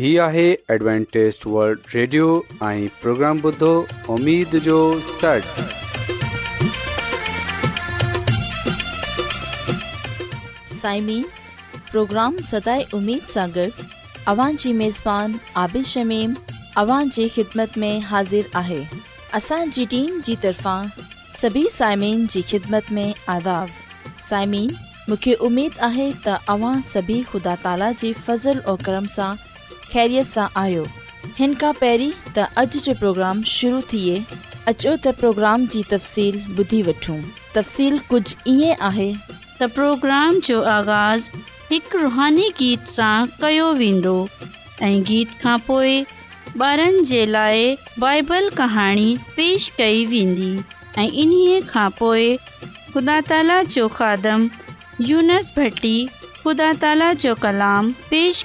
هي آهي Adventist world radio ۽ programme بدھو اميد جو 6 سائمين پروگرام سداي اميد सागर اوان جي ميزبان عابد شميم اوان جي خدمت ۾ حاضر آهي اسان جي ٽيم جي طرفان سڀي سائمين جي خدمت ۾ آداب سائمين مونکي اميد آهي ته اوان سڀي خدا تالا جي فضل ۽ کرم سان ख़ैरियत सां आयो हिन खां पहिरीं त अॼु जो प्रोग्राम शुरू थिए अचो त प्रोग्राम जी तफ़सील ॿुधी वठूं तफ़सील कुझु ईअं आहे त प्रोग्राम जो आगाज़ हिकु रुहानी गीत सां कयो वेंदो ऐं गीत खां पोइ ॿारनि जे लाइ बाइबल कहाणी पेश कई वेंदी ऐं इन्हीअ खां خدا ख़ुदा جو जो खादम यूनस भट्टी ख़ुदा جو जो कलाम पेश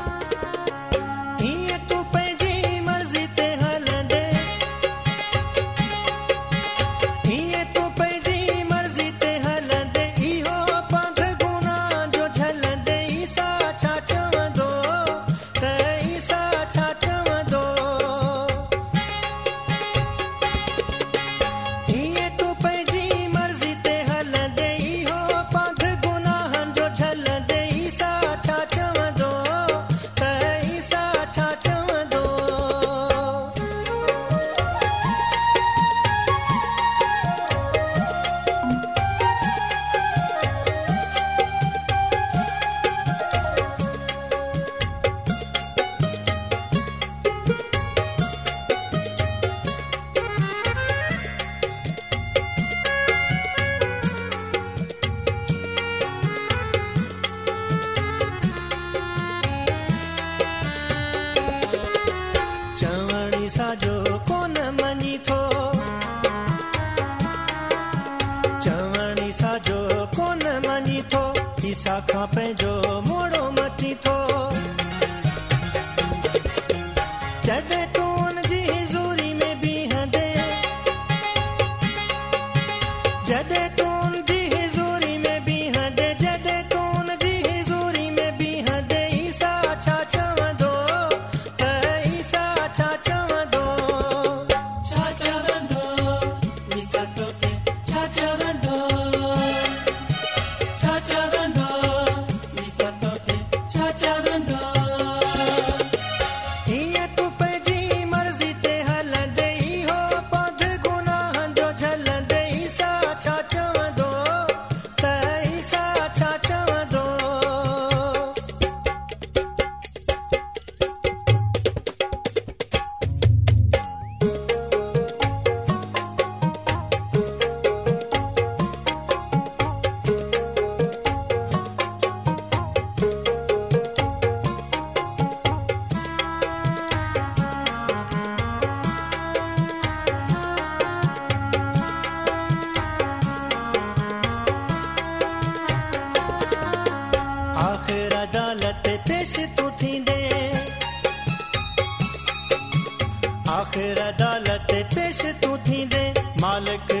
आख़िर अदालत पैसे तूं थींदे मालिक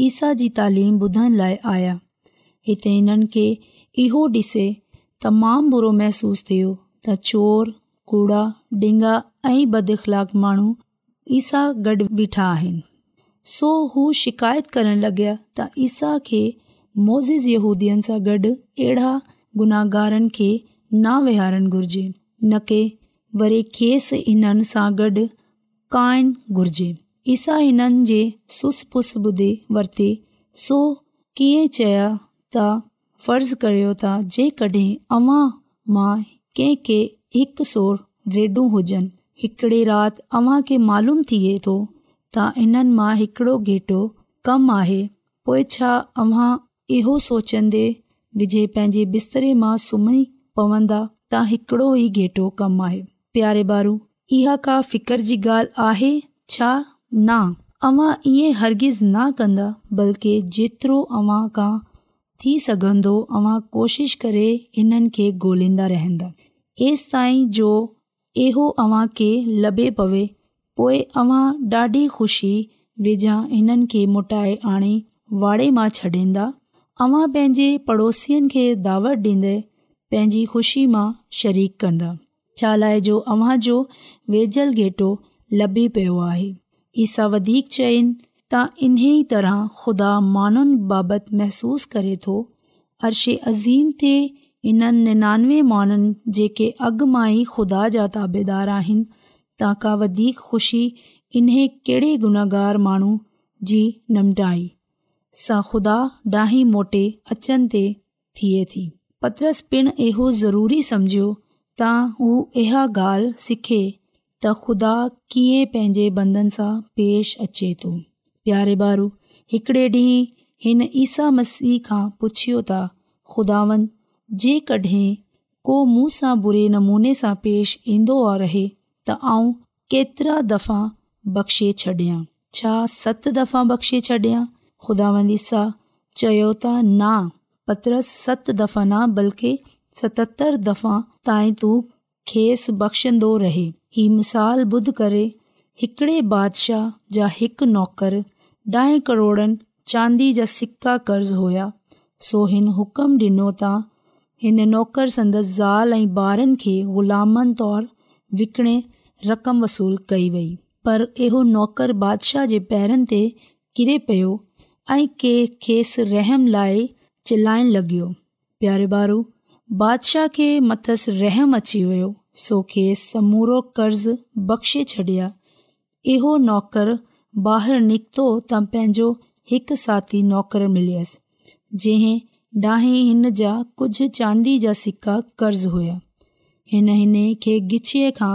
ईसा जी तालीम ॿुधण लाइ आया हिते हिननि खे इहो ॾिसे तमामु बुरो महसूस थियो त चोर कूड़ा डिंगा, ऐं बदख़लाक माण्हू ईसा गॾु बीठा आहिनि सो हू शिकायत करणु लॻया त ईसा खे मोज़ यूदीअ सां गॾु अहिड़ा गुनाहगारनि खे न विहारणु घुर्जे न की वरी खेसि हिननि सां गॾु काइणु घुर्जे ईसा हिननि जे सुस पुस ॿुधे वरिती सो कीअं चया त फर्ज़ु करियो त जेकॾहिं अव्हां मां कंहिंखे हिकु सोर रेडू हुजनि हिकिड़े राति अव्हां खे मालूम थिए थो त हिननि मां हिकिड़ो घेटो कमु आहे पोइ छा अव्हां इहो सोचंदे विझे पंहिंजे बिस्तरे मां सुम्ही पवंदा त हिकिड़ो ई घेटो कमु आहे प्यारे बारू इहा का फिक़्र जी ॻाल्हि आहे छा न अवां ईअं हर्गिज़ न कंदा बल्कि जेतिरो अव्हां खां थी सघंदो अव्हां कोशिशि करे हिननि खे ॻोल्हींदा रहंदा एसि ताईं जो इहो अव्हांखे लभे पवे पोइ अव्हां ॾाढी ख़ुशी वेझा हिननि खे मोटाए आणे वाड़े मां छॾींदा अवां पंहिंजे पड़ोसियुनि खे दावत ॾींदे पंहिंजी ख़ुशी मां शरीक कंदा छा लाइ जो अव्हांजो वेझल घेटो लभी पियो आहे ई सभु वधीक चइनि त इन्हीअ तरह ख़ुदा माण्हुनि बाबति महसूसु करे थो अर्शे अज़ीम ते इन्हनि निनानवे माण्हुनि जेके अॻु मां ई ख़ुदा जा ताबेदार आहिनि तव्हां खां वधीक ख़ुशी इन्हे कहिड़े गुनाहगार माण्हू जी निमटाई सां ख़ुदा ॾाही मोटे अचनि ते थिए थी पत्रस पिणु इहो ज़रूरी समुझियो त हू इहा ॻाल्हि सिखे त ख़ुदा कीअं पंहिंजे बंधन सां पेश अचे थो प्यारे ॿारु हिकिड़े ॾींहुं हिन ईसा मसीह खां पुछियो त ख़ुदावन जेकॾहिं को मूं सां बुरे नमूने सां पेश ईंदो रहे त आउं केतिरा दफ़ा बख़्शे छॾियां छा सत दफ़ा बख़्शे छॾियां ख़ुदावंद ईसा चयो त ना पतरस सत दफ़ा न बल्कि सतहतरि दफ़ा ताईं तूं खेसि बख़्शंदो रहे हीउ मिसाल ॿुध करे हिकिड़े बादशाह जा हिकु नौकरु ॾह करोड़नि चांदी जा सिका कर्ज़ु हुया सो हिन हुकम ॾिनो त हिन नौकरु संदसि ज़ाल ऐं ॿारनि खे ग़ुलामन तौरु विकिणे रक़म वसूलु कई वई पर इहो नौकरु बादशाह जे पैरनि ते किरे पियो ऐं कंहिं खेसि रहम लाइ चिलाइणु लॻियो प्यारे बारु बादशाह खे मथसि रहम अची वियो ਸੋ ਕੇਸ ਸਮੂਰੋ ਕਰਜ਼ ਬਖਸ਼ੇ ਛੜਿਆ ਇਹੋ ਨੌਕਰ ਬਾਹਰ ਨਿਕਤੋ ਤਾਂ ਪੈਂਜੋ ਇੱਕ ਸਾਥੀ ਨੌਕਰ ਮਿਲਿਆਸ ਜਿਹੇ ਡਾਹੇ ਹਿੰਨ ਜਾ ਕੁਝ ਚਾਂਦੀ ਜਾਂ ਸਿੱਕਾ ਕਰਜ਼ ਹੋਇਆ ਹਿਨ ਨੇ ਕਿ ਗਿਛੇ ਖਾ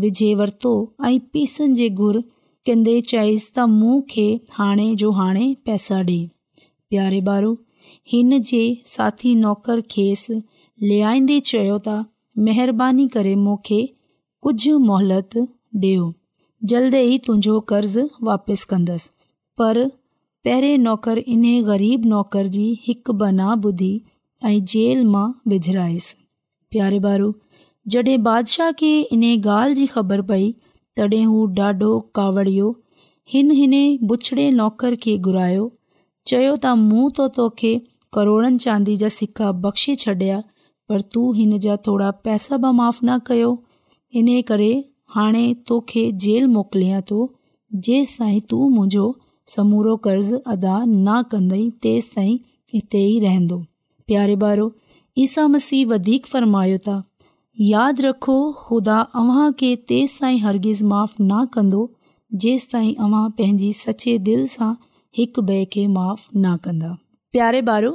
ਵਿਜੇ ਵਰਤੋ ਆਈ ਪੀਸਨ ਜੇ ਗੁਰ ਕਹਿੰਦੇ ਚਾਇਸ ਤਾਂ ਮੂੰਹ ਖੇ ਹਾਣੇ ਜੋ ਹਾਣੇ ਪੈਸਾ ਦੇ ਪਿਆਰੇ ਬਾਰੂ ਹਿੰਨ ਜੇ ਸਾਥੀ ਨੌਕਰ ਖੇਸ ਲਿਆਇਂਦੇ ਚਯੋਤਾ महिरबानी करे मूंखे कुझु मोहलत ॾियो जल्द ई तुंहिंजो कर्ज़ु वापसि कंदसि पर पहिरें नौकर इन ग़रीब नौकर जी हिकु बना ॿुधी ऐं जेल मां विझिड़ाइसि प्यारे बारु जॾहिं बादशाह खे इन ॻाल्हि जी ख़बर पई तॾहिं हू ॾाढो कावड़ियो हिन बुछड़े नौकरु खे घुरायो चयो त मूं त तोखे करोड़नि चांदी जा सिका बख़्शी छॾिया पर तूं जा थोरा पैसा बि माफ़ु न कयो इन करे हाणे तोखे जेल मोकिलियां थो जेसि ताईं तूं मुंहिंजो समूरो कर्ज़ु अदा न कंदई तेसि ताईं हिते ई रहंदो प्यारे ॿारो ईसा मसीह वधीक फ़रमायो था यादि रखो ख़ुदा अव्हां खे तेसि ताईं हरगिज़ माफ़ु न कंदो जेसि ताईं अव्हां पंहिंजी सचे दिलि सां हिकु ॿिए खे माफ़ु न कंदा प्यारे ॿारो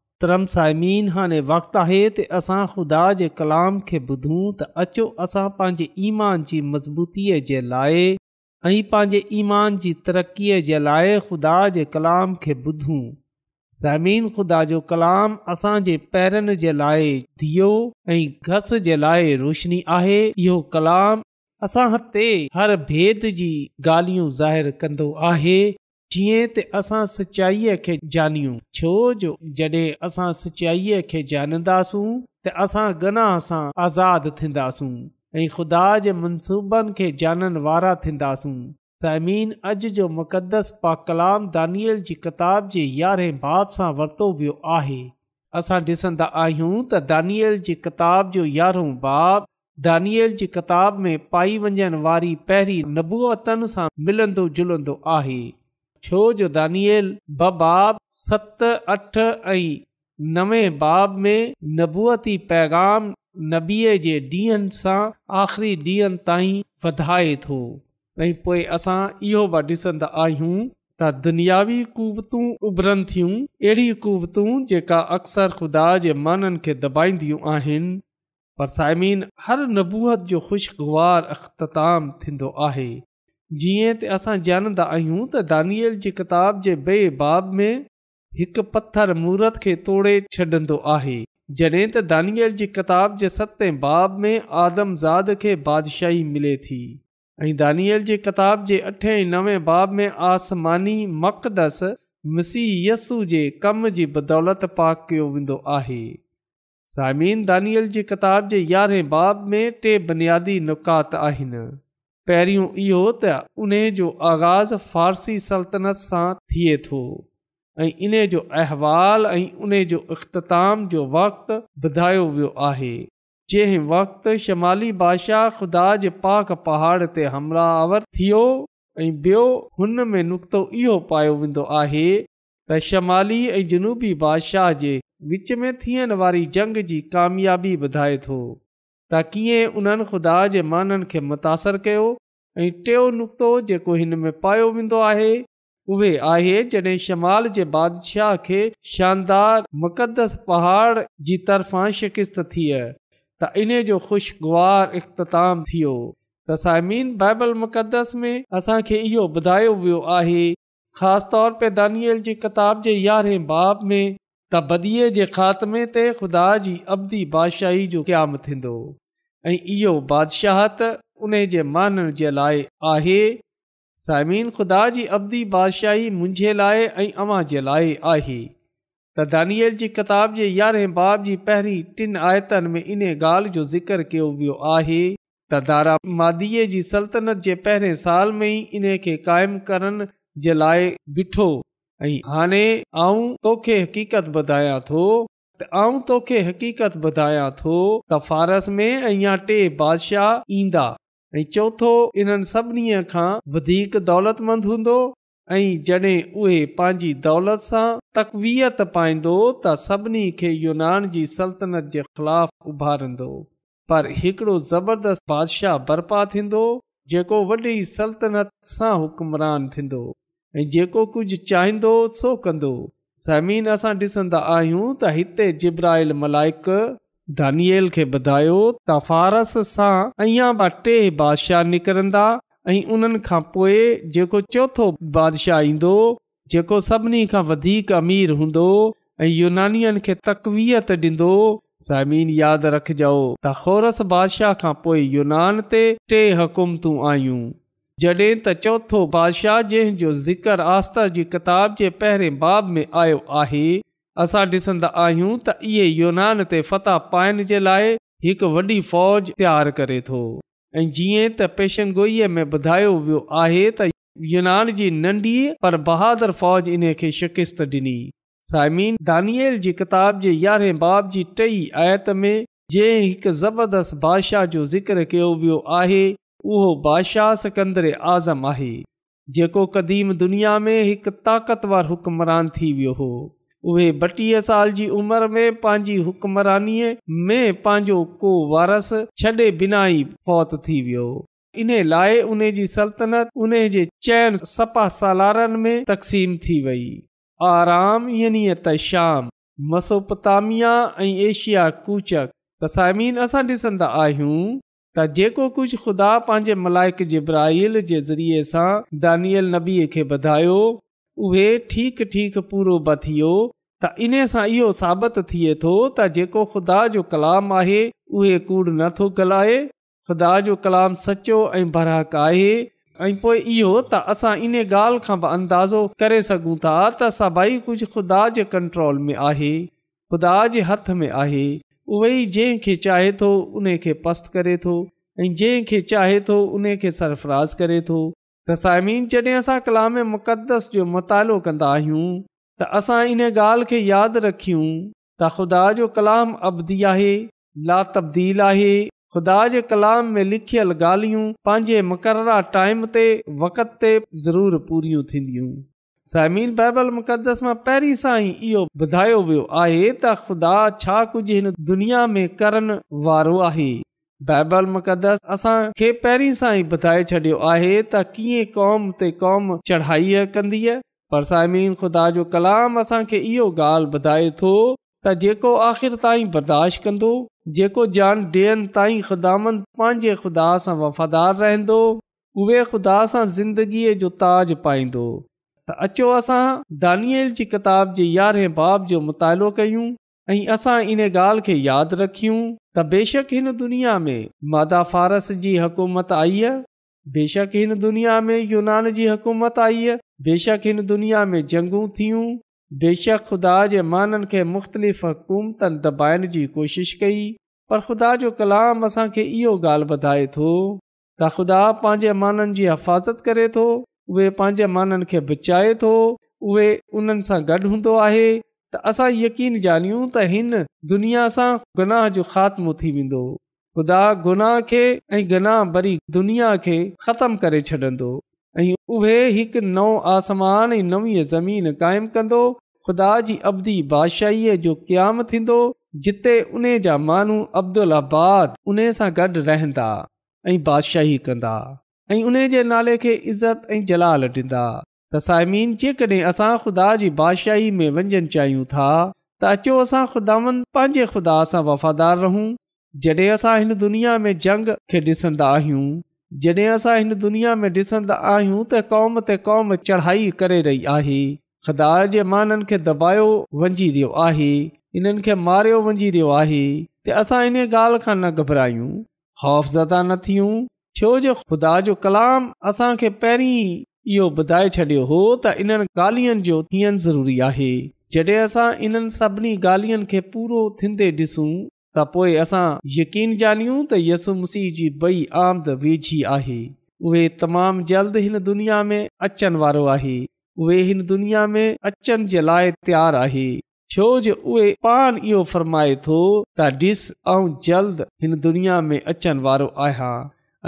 तरम साइमीन हाणे वक़्तु आहे त असां खुदा जे कलाम खे ॿुधूं त अचो असां पंहिंजे ईमान जी मज़बूतीअ जे लाइ ऐं पंहिंजे ईमान जी तरक़ीअ जे लाइ खुदा जे कलाम खे ॿुधूं साइम ख़ुदा जो कलाम असांजे पैरनि जे लाइ दियो ऐं घसि जे लाइ रोशनी आहे इहो कलाम असां हर भेद जी ॻाल्हियूं ज़ाहिर कंदो आहे जीअं त असां सचाईअ खे जानियूं छो जो जॾहिं असां सचाईअ खे जानंदासूं त असां गना सां आज़ादु थींदासूं ऐं ख़ुदा जे मनसूबनि खे जाननि वारा थींदासूं साइमीन अॼु जो मुक़दस पा कलाम दानियल जी किताब जे यारहें बाब सां वरितो वियो आहे असां ॾिसंदा आहियूं त दानिआल जी किताब जो यारहों बाब दानियल जी किताब में पाई वञण वारी पहिरीं नबूअतन सां मिलंदो जुलंदो आहे छो जो दानियल बबाब सत अठ ऐं नवे बाब में नबूअती पैगाम नबीअ जे ॾींहंनि सां आख़िरी ॾींहनि ताईं वधाए थो ऐं पोए असां इहो बि ॾिसंदा आहियूं त दुनियावी कुवतू उभरनि थियूं अहिड़ियूं कुवतूं जेका अक्सर ख़ुदा जे माननि खे दॿाईंदियूं आहिनि पर साइमीन हर नबूअत जो ख़ुशगुवार अख़्ताम थींदो आहे जीअं त असां ॼाणंदा आहियूं त दानिअल जी किताब जे बे बाब में हिकु पत्थर मूरत खे तोड़े छॾंदो आहे जॾहिं त दानियल जी किताब जे सते बाब में आदमज़ाद खे बादशाही मिले थी ऐं दानियल जी किताब जे अठे नवे बाब में आसमानी मक़दस मसीयसु जे कम जी बदौलत पाक कयो वेंदो आहे सामिन दानियल जी किताब जे यारहें बाब में टे बुनियादी नुकात आहिनि पहिरियों इहो त उन जो आगाज़ फारसी सल्तनत सां थिए थो ऐं इन्हे जो अहिवालु ऐं जो इख़्ताम जो वक़्तु ॿुधायो वियो आहे जंहिं वक़्तु शुमाली बादशाह ख़ुदा जे पाक पहाड़ ते हमलावर थियो ऐं बि॒यो हुन में नुक़्तो इहो पायो वेंदो आहे त शुमाली ऐं जनूबी बादशाह जे विच में थियण वारी जंग जी कामयाबी वधाए थो त कीअं उन्हनि ख़ुदा जे माननि खे मुतासिर कयो ऐं टियों नुक़्तो जेको हिन में पायो वेंदो आहे उहे आहे जड॒हिं शमाल जे बादशाह खे शानदार मुक़दस पहाड़ जी तरफ़ां शिकिस्त थ त इन जो ख़ुशगुवार इख़्ताम थियो त साइमीन बाइबल मुक़दस में असांखे इहो ॿुधायो वियो आहे ख़ासि तौर ते दानियल जी किताब जे यारहें बाब में त बदीअ जे ख़ात्मे ते ख़ुदा जी अवधी बादशाही जो क़्याम थींदो ऐं इहो بادشاہت त उन्हे जे माननि जे लाइ आहे साइमीन खुदा जी अबी बादशाही मुंहिंजे लाइ ऐं अवां जे लाइ आहे त दानियल जी किताब जे यारहें बाब जी पहिरीं टिन आयतनि में इन ॻाल्हि जो ज़िक्र कयो वियो आहे त दारा मादीए जी सल्तनत जे पहिरें साल में ई इन खे क़ाइमु करण जे लाइ ॿिठो ऐं हाणे आऊं तोखे हक़ीक़त त आउं तोखे हक़ीक़त ॿुधायां थो त फ़ारस में अञा टे बादशाह ईंदा ऐं चोथो इन्हनि सभिनी खां वधीक दौलतमंद हूंदो ऐं जॾहिं उहे पंहिंजी दौलत सां तकवीयत पाईंदो त सभिनी खे यूनान जी सल्तनत जे ख़िलाफ़ उभारींदो पर हिकिड़ो ज़बरदस्त बादशाह बर्पा थींदो जेको वॾी सल्तनत सां हुक्मरान थींदो ऐं जेको कुझु चाहींदो सो कंदो समीन असां ॾिसंदा आहियूं त हिते जिब्राहिल मलाइक दानियल खे ॿुधायो त फ़ारस सां अञा बि टे बादशाह निकिरंदा ऐं उन्हनि खां पोइ जेको चोथो बादिशाह ईंदो जेको सभिनी खां वधीक अमीर हूंदो ऐं यूनानियनि खे तकवीयत ॾींदो समीन यादि रखजो त ख़ौरस बादशाह खां पोइ यूनान ते टे हुकूमतूं आयूं जॾहिं त चौथो बादशाह जंहिं जो ज़िक्र आस्तर जी किताब जे पहिरें बाब में आयो आहे असां ॾिसंदा आहियूं त इहे युनान ते फ़ता पाइण जे लाइ हिकु वॾी फ़ौज तयारु करे थो ऐं जीअं त पेशनगोईअ में ॿुधायो वियो आहे त युनान जी नन्ढी पर बहादुर फ़ौज इन खे शिकिस्त डि॒नी साइमीन दानियल जी किताब जे यारहें बाब जी टई आयत में जंहिं हिकु ज़बरदस्त बादशाह जो ज़िक्र कयो वियो आहे उहो बादशाह सिकंदर आज़म आहे जेको क़दीम दुनिया में हिकु ताक़तवर हुकमरान थी वियो हो उहे ॿटीह साल जी उमिरि में पंहिंजी हुकमरानीअ में पंहिंजो को वारस छॾे बिना ई फौत थी वियो इन लाइ उन जी सल्तनत उन जे चइनि सपा सालारनि में तक़सीम थी वई आराम यनी त शाम मसोपतामिया ऐं एशिया कूचक तसामीन असां ॾिसंदा आहियूं त जेको कुझु ख़ुदा पंहिंजे मलाइक जिब्राहिल जे ज़रिए सां दानियल नबीअ खे ॿधायो उहे ठीकु ठीकु पूरो ब थी त इन सां इहो साबित थिए थो त जेको ख़ुदा जो कलाम आहे उहे कूड़ नथो ॻाल्हाए ख़ुदा जो कलामु सचो ऐं बराक आहे ऐं पोइ इहो त असां इन ॻाल्हि खां बि अंदाज़ो करे सघूं था त सभई कुझु ख़ुदा जे कंट्रोल में आहे ख़ुदा जे हथ में आहे उहे जंहिं खे चाहे थो उन खे पस्त करे थो ऐं जंहिं चाहे थो उन खे सरफराज़ करे थो त साइमीन जॾहिं असां कलाम मुक़दस जो मुतालो कंदा आहियूं त असां इन ॻाल्हि खे यादि रखियूं त ख़ुदा जो कलाम अबदी आहे ला तब्दील आहे ख़ुदा जे कलाम में लिखियल ॻाल्हियूं पंहिंजे टाइम ते वक़्त ते ज़रूरु पूरियूं थींदियूं सायमिनबल मुक़दस मां पहिरीं सां ई इहो ॿुधायो वियो आहे त ख़ुदा छा कुझु हिन दुनिया में करण वारो आहे बाइबल मुक़दस असांखे पहिरीं सां ई ॿुधाए छॾियो आहे त कीअं क़ौम ते क़ौम चढ़ाई कंदी आहे पर साइमिन ख़ुदा जो कलाम असांखे इहो ॻाल्हि ॿुधाए थो त जेको आख़िर ताईं बर्दाश्त कंदो जेको जान ॾियनि ताईं ख़ुदानि पंहिंजे ख़ुदा सां वफ़ादार रहंदो उहे ख़ुदा सां ज़िंदगीअ जो ताज पाईंदो त अचो असां दानियल जी किताब जे यारहें बाब जो मुतालो कयूं ऐं असां इन ॻाल्हि खे यादि रखियूं त बेशक हिन दुनिया में मादा फारस जी हुकूमत आई आहे बेशक हिन दुनिया में यूनान जी हुकूमत आई आहे बेशक हिन दुनिया में जंगूं थियूं बेशक ख़ुदा जे माननि खे मुख़्तलिफ़ हुकूमतनि दॿाइण जी कोशिशि कई पर ख़ुदा जो कलाम असांखे इहो ॻाल्हि ॿुधाए थो त ख़ुदा पंहिंजे माननि जी हिफ़ाज़त करे थो उहे पंहिंजे माननि खे बचाए थो उहे उन्हनि सां गॾु हूंदो आहे त असां यकीन ॼानियूं त हिन दुनिया सां गुनाह जो ख़ात्मो थी वेंदो खुदा गुनाह खे ऐं गनाह दुनिया खे ख़तमु करे छॾंदो ऐं उहे हिकु नओं आसमान ऐं ज़मीन क़ाइमु कंदो ख़ुदा जी अवधी बादशाहीअ जो क़याम थींदो जिते उन जा माण्हू अब्दुल आबाद उन सां गॾु रहंदा ऐं बादशाही कंदा ऐं उन जे नाले खे इज़त ऐं जलाल ॾींदा त साइमीन जेकॾहिं असां ख़ुदा जी बादशाही में वञणु चाहियूं था त अचो असां ख़ुदा पंहिंजे ख़ुदा सां वफ़ादार रहूं जॾहिं असां हिन दुनिया में जंग खे ॾिसंदा आहियूं जॾहिं असां हिन दुनिया में ॾिसंदा आहियूं त क़ौम ते क़ौम चढ़ाई करे रही आहे ख़ुदा जे माननि खे दॿायो वञिजी रहियो आहे हिननि खे मारियो वञी रहियो आहे त असां हिन ॻाल्हि खां न घबरायूं न थियूं छो जो ख़ुदा जो कलाम असांखे पहिरीं इहो ॿुधाए छॾियो हो त इन्हनि ॻाल्हियुनि जो थियणु ज़रूरी आहे जॾहिं असां इन्हनि सभिनी ॻाल्हियुनि खे पूरो थींदे ॾिसूं त पोइ असां यकीन ॼानियूं त यसु मसीह जी ॿई आमद वेझी आहे उहे तमामु जल्द हिन दुनिया में अचणु वारो आहे उहे हिन दुनिया में अचण जे लाइ तयारु आहे छो जो उहे पान इहो फरमाए थो त ॾिस ऐं जल्द हिन दुनिया में अचण वारो आहियां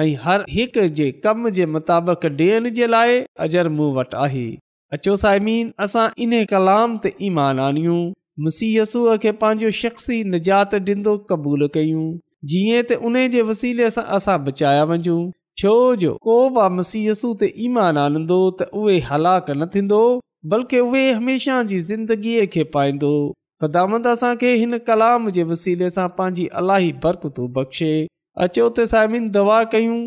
ऐं हर हिकु जे कम जे मुताबिक़ ॾियण जे लाइ अजर मूं वटि आहे अचो साइमीन असां इन कलाम ते ईमान आणियूं मसीयसूअ खे पंहिंजो शख़्सी निजात ॾींदो क़बूलु कयूं जीअं त उन जे वसीले सां असां बचाया वञूं छो जो को बि मसीयसू ते ईमान आनंदो त उहे हलाक न थींदो बल्कि उहे हमेशह जी ज़िंदगीअ खे पाईंदो क़दामत असांखे हिन कलाम जे वसीले सां पंहिंजी अलाई बर्तो बख़्शे अचो त सायमिन दवा कयूं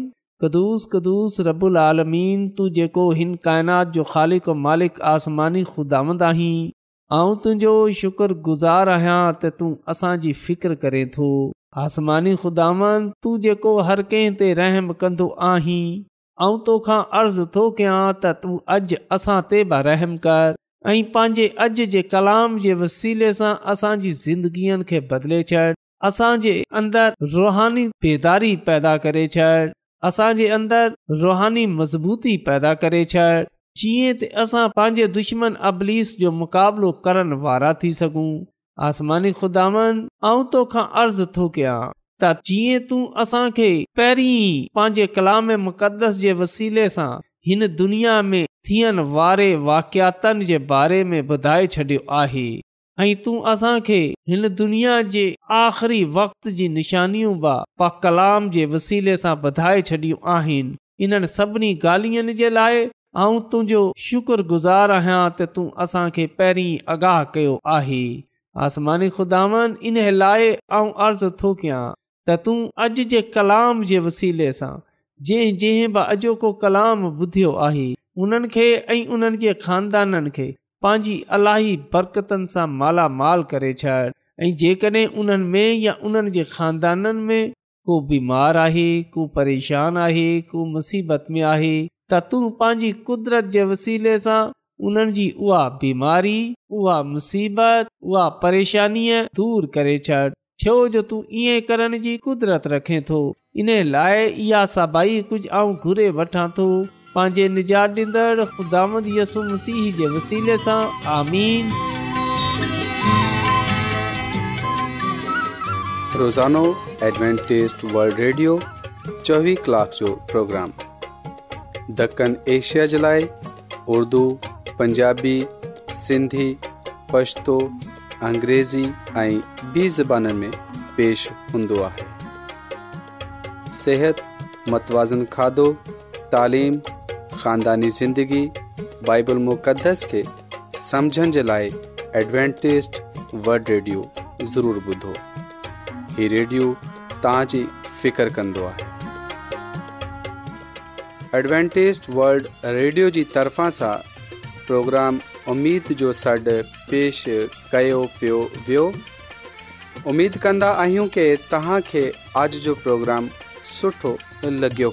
कदुूस कदुस रबुल आलमीन तूं जेको हिन काइनात जो ख़ालिक मालिक आसमानी ख़ुदांद आहीं ऐं तुंहिंजो शुकुर गुज़ार आहियां त तूं असांजी फ़िक्र करे थो आसमानी ख़ुदांद तूं जेको हर कंहिं ते रहम कंदो आहीं ऐं तोखा अर्ज़ु थो कयां त तूं अॼु असां ते बि रहमु कर ऐं पंहिंजे अॼु जे कलाम जे वसीले सां असांजी ज़िंदगीअ खे बदिले छॾ असां जे अंदरि रुहानी बेदारी पैदा करे छॾ असां जे अंदरि रुहानी मज़बूती पैदा करे छॾ जीअं त असां पंहिंजे दुश्मन अबलीस जो मुक़ाबिलो करण वारा थी सघूं आसमानी खुदान आऊं तोखा अर्ज़ु थो कयां त जीअं तू असां खे पहिरीं पंहिंजे कलाम मुक़दस जे वसीले सां हिन दुनिया में थियण वारे वाक़ियातनि जे बारे में ॿुधाए छॾियो आहे ऐं तूं असांखे हिन दुनिया जे आख़िरी वक़्त जी निशानियूं बि पा कलाम जे वसीले सां वधाए छॾियूं आहिनि इन्हनि सभिनी ॻाल्हियुनि जे लाइ ऐं तुंहिंजो शुक्रगुज़ारु आहियां त तूं असांखे पहिरीं आगाह कयो आहे आसमानी ख़ुदानि इन लाइ ऐं अर्ज़ु थो कयां त तूं अॼु जे कलाम जे वसीले सां जंहिं जंहिं बि अॼोको कलाम ॿुधियो आहे उन्हनि खे ऐं उन्हनि जे खानदाननि खे पंहिंजी अलाही बरक़तनि सां मालामाल करे छॾ ऐं जेकॾहिं उन्हनि में या उन्हनि जे खानदाननि में को बीमार आहे को परेशान आहे को मुसीबत में आहे त तू पंहिंजी कुदरत जे वसीले सां उन्हनि जी उहा बीमारी उहा मुसीबत उहा परेशानीअ दूरि करे छॾ छो जो तू ईअं करण जी कुदरत रखे थो इन लाइ इहा सभई कुझु आऊं घुरे वठां थो पंहिंजे ॾींदड़ु रोज़ानो एडवेंटेस वल्ड रेडियो चोवीह कलाक जो प्रोग्राम ॾखण एशिया जे लाइ उर्दू पंजाबी सिंधी पछतो अंग्रेज़ी ऐं ॿी ज़बान में पेश हूंदो आहे सिहत मतवाज़न खाधो तालीम कानदानी ज़िंदगी बाइबल मुक़दस खे समुझण जे लाइ एडवेंटेज़ वल्ड रेडियो ज़रूरु ॿुधो हीउ रेडियो तव्हांजी फ़िकिर कंदो आहे एडवेंटेज़ वल्ड रेडियो जी तरफ़ां सां प्रोग्राम उमीद जो सॾु पेश कयो पियो वियो उमेद कन्दा आहियूं की तव्हां खे जो प्रोग्राम सुठो लॻियो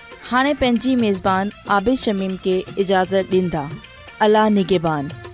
हाँ पंहिंजी मेज़बान आबिद शमीम के इजाज़त दींदा अला निगेबान